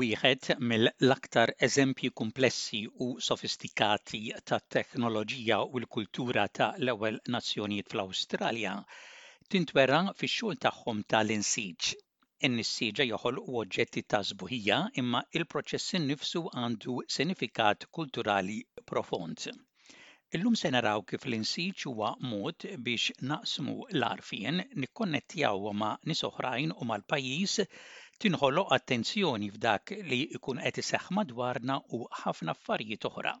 wieħed mill-aktar eżempji komplessi u sofistikati tat-teknoloġija u l-kultura ta' l-ewwel nazzjonijiet fl-Awstralja tintwera fix-xogħol tagħhom tal-insiġ. In-nissiġa joħolqu oġġetti ta' żbuħija imma il-proċess innifsu għandu sinifikat kulturali profond. Illum se naraw kif l-insiġ huwa mod biex naqsmu l-arfien nikkonnettjaw ma' nies oħrajn u mal-pajjiż tinħoloq attenzjoni f'dak li jkun qed iseħħ madwarna u ħafna affarijiet oħra.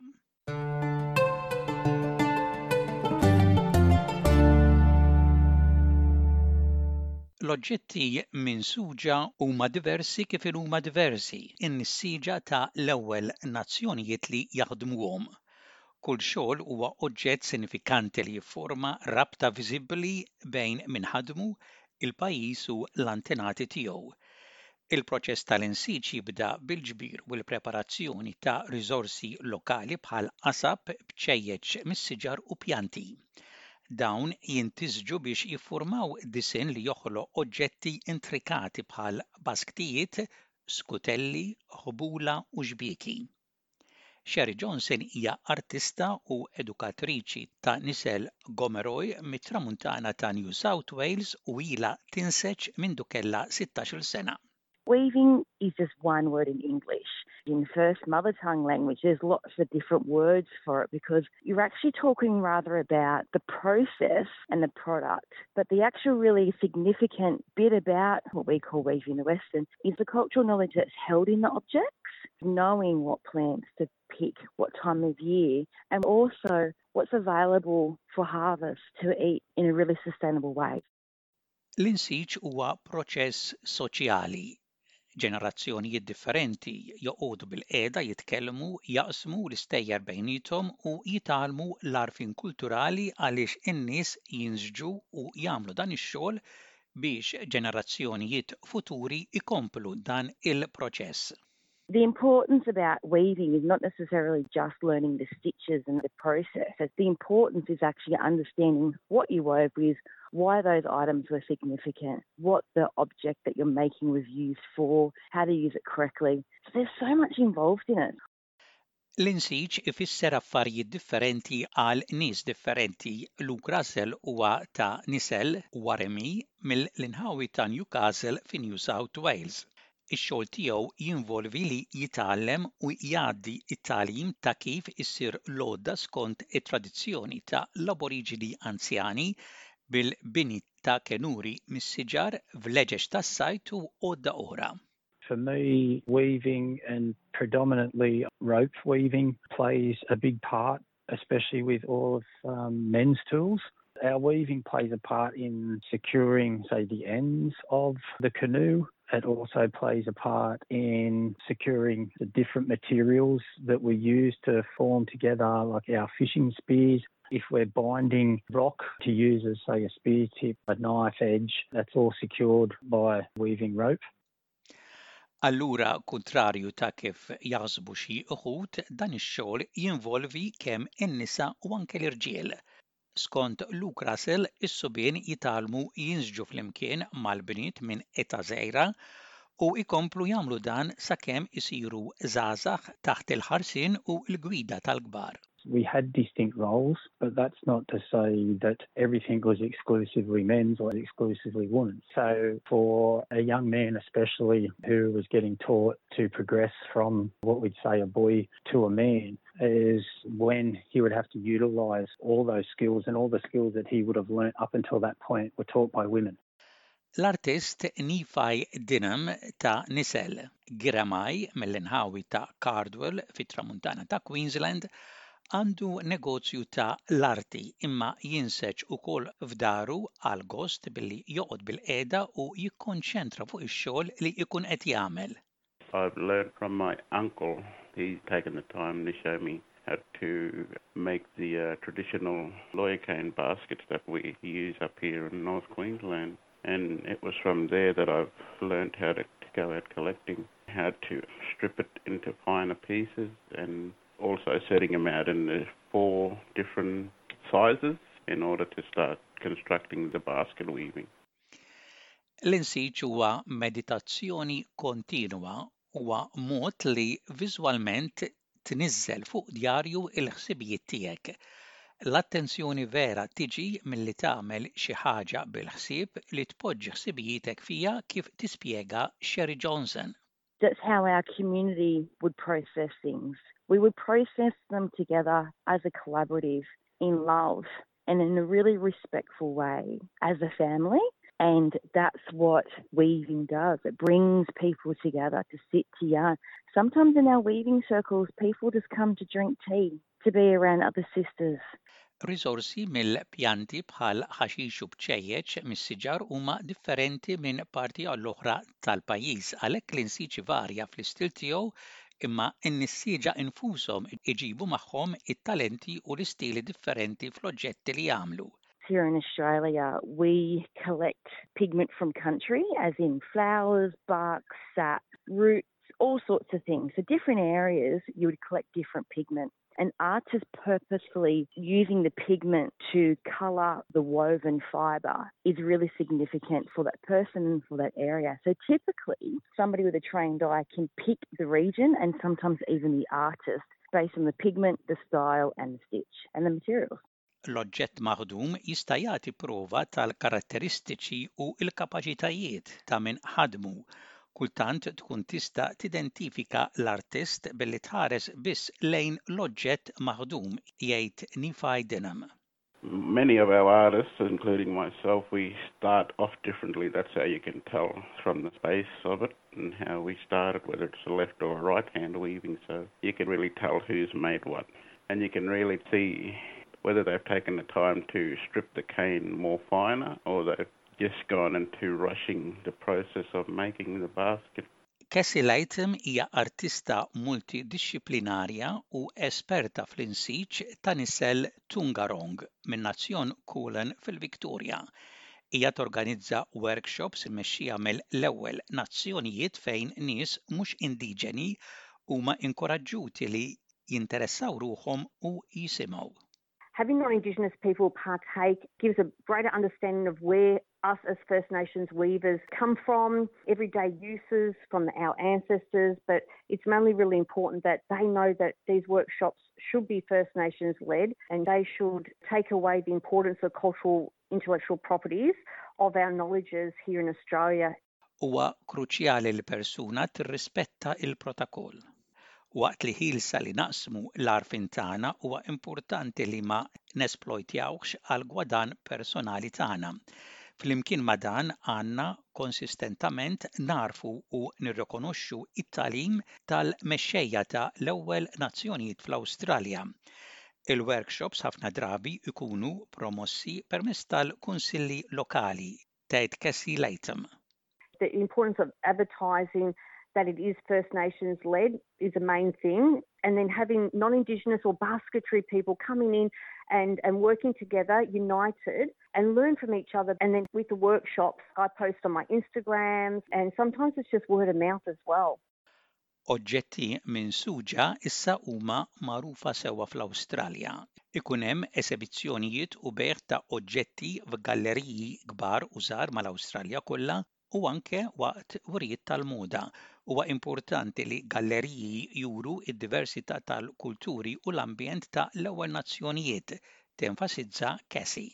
L-oġġetti minn suġa huma diversi kif huma diversi in-nissiġa ta' l-ewwel nazzjonijiet li jaħdmuhom. Kull xogħol huwa oġġett sinifikanti li jifforma rabta viżibbli bejn minħadmu il-pajjiż u l-antenati tiegħu Il-proċess tal-insiġ jibda bil-ġbir u l-preparazzjoni ta' riżorsi lokali bħal qasab, bċejjeċ mis-siġar u pjanti. Dawn jintisġu biex jiffurmaw disin li joħloq oġġetti intrikati bħal basktijiet, skutelli, ħbula u xbieki. Sherry Johnson hija artista u edukatriċi ta' nisel Gomeroy mit-tramuntana ta' New South Wales u ila tinseċ minn dukella 16 sena. Weaving is just one word in English. In first mother tongue language, there's lots of different words for it because you're actually talking rather about the process and the product. But the actual really significant bit about what we call weaving in the Western is the cultural knowledge that's held in the objects, knowing what plants to pick, what time of year, and also what's available for harvest to eat in a really sustainable way. L-insiġ huwa proċess ġenerazzjonijiet differenti joqogħdu bil-qiegħda jitkellmu, jaqsmu l-istejjer bejnietom u jitalmu l-arfin kulturali għaliex in-nies jinżġu u jagħmlu dan ix-xogħol biex ġenerazzjonijiet futuri ikomplu dan il-proċess. The importance about weaving is not necessarily just learning the stitches and the process. The importance is actually understanding what you wove with, why those items were significant, what the object that you're making was used for, how to use it correctly. So there's so much involved in it. L-insiġ ifisser affarijiet differenti għal nies differenti. Luke Russell huwa ta' Nisel Worimi mill-inħawi ta' Newcastle fi New South Wales. Ix-xogħol tiegħu jinvolvi li jitgħallem u jgħaddi it-tagħlim ta' kif issir lodda skont it-tradizzjoni ta' l-aboriġini anzjani bil-bini ta' kenuri mis-siġar vleġeġ tas-sajt u għodda oħra. For me, weaving and predominantly rope weaving plays a big part, especially with all of um, men's tools. Our weaving plays a part in securing, say, the ends of the canoe. It also plays a part in securing the different materials that we use to form together, like our fishing spears. If we're binding rock to use as, say, a spear tip, a knife edge, that's all secured by weaving rope. Allura, kontrarju ta' kif jaħsbu xi uħud, dan ix-xogħol jinvolvi kemm in-nisa u anke l-irġiel. Skont Luke Russell, is-subien jitalmu jinżġu flimkien mal-bniet minn eta żgħira u ikomplu jagħmlu dan sakemm isiru żgħażagħ taħt il-ħarsien u l-gwida tal-kbar. We had distinct roles, but that's not to say that everything was exclusively men's or exclusively women's. So for a young man, especially who was getting taught to progress from what we'd say a boy to a man, is when he would have to utilize all those skills and all the skills that he would have learnt up until that point were taught by women. L-artist Nephi Denham ta' Nisel Girramay mill-inħawi ta' Cardwell fit-tramuntana ta' Queensland għandu negozju ta' l-arti imma jinseċ ukoll f'daru għal gost billi joqgħod bil-qeda u jikkonċentra fuq ix-xogħol li jkun qed jagħmel. I've learned from my uncle. He's taken the time to show me how to make the uh, traditional lawyer cane baskets that we use up here in North Queensland. And it was from there that I've learned how to, to go out collecting, how to strip it into finer pieces and also setting them out in uh, four different sizes in order to start constructing the basket weaving. L-insiġ huwa meditazzjoni kontinwa huwa mod li viżwalment tniżżel fuq djarju il-ħsibijiet tiegħek. L-attenzjoni vera tiġi milli tagħmel xi ħaġa bil-ħsieb li tpoġġi ħsibijietek fija kif tispjega Sherry Johnson. That's how our community would process things. We would process them together as a collaborative in love and in a really respectful way as a family. And that's what weaving does. It brings people together to sit to yarn. Sometimes in our weaving circles, people just come to drink tea, to be around other sisters. Risorsi mill-pjanti bħal ħaxix u bċejjeċ mis-siġar huma differenti minn parti għall-oħra tal-pajjiż għalhekk l-insiġi varja fl-istil tiegħu imma n-nissiġa infushom iġibu magħhom it-talenti u l-istili differenti fl-oġġetti li jagħmlu. Here in Australia, we collect pigment from country, as in flowers, bark, sap, roots, all sorts of things. So different areas, you would collect different pigment. An artist purposefully using the pigment to colour the woven fibre is really significant for that person and for that area. So typically, somebody with a trained eye can pick the region and sometimes even the artist based on the pigment, the style, and the stitch and the materials. L-oġġett maħdum jista' jagħti prova tal-karatteristiċi u l-kapaċitajiet ta' min ħadmu. Kultant tkun tista' tidentifika l-artist billi tħares biss lejn l-oġġett maħdum jgħid. Many of our artists, including myself, we start off differently. That's how you can tell from the space of it and how we started, whether it's a left or a right hand weaving. So you can really tell who's made what. And you can really see whether they've taken the time to strip the cane more finer or they've just gone into rushing the process of making the basket. Cassie Lightem hija artista multidisciplinarja u esperta fl-insiġ ta' nisel Tungarong minn nazzjon Kulen fil-Viktoria. Hija torganizza workshops immexxija mill-ewwel nazzjonijiet fejn nies mhux indiġeni huma inkoraġġuti li jinteressaw ruhom u jisimgħu. having non-Indigenous people partake gives a greater understanding of where us as First Nations weavers come from, everyday uses from our ancestors, but it's mainly really important that they know that these workshops should be First Nations led and they should take away the importance of cultural intellectual properties of our knowledges here in Australia. Huwa kruċjali l-persuna tirrispetta il-protokoll. Waqt li ħilsa li naqsmu l-arfin tagħna huwa importanti li ma nesplojtjawx għal gwadan personali tagħna. Flimkien ma dan għanna konsistentament narfu u nirrikonoxxu it-talim tal-mexxejja ta' l-ewwel nazzjonijiet fl-Awstralja. Il-workshops ħafna drabi ikunu promossi permezz tal-kunsilli lokali, tgħid Cassie Latham. The importance of advertising that it is First Nations led is a main thing. And then having non Indigenous or basketry people coming in and, and working together, united, and learn from each other. And then with the workshops, I post on my Instagrams, and sometimes it's just word of mouth as well. Oġġetti minn suġa issa huma magħrufa sewwa fl-Awstralja. Ikun hemm esibizzjonijiet u beħ ta' oġġetti f'galleriji kbar mal-Awstralja kollha u anke waqt wrijiet tal-moda. Huwa importanti li galleriji juru id-diversità tal-kulturi u l-ambjent ta' l-ewwel nazzjonijiet, tenfasizza Cassie.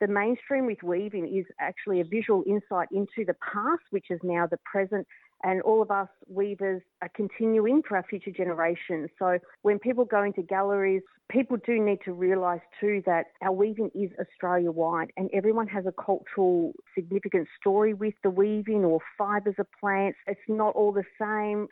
The mainstream with weaving is actually a visual insight into the past, which is now the present, and all of us weavers are continuing for our future generations. So when people go into galleries, people do need to realise too that our weaving is Australia wide and everyone has a cultural significant story with the weaving or fibres of plants. It's not all the same.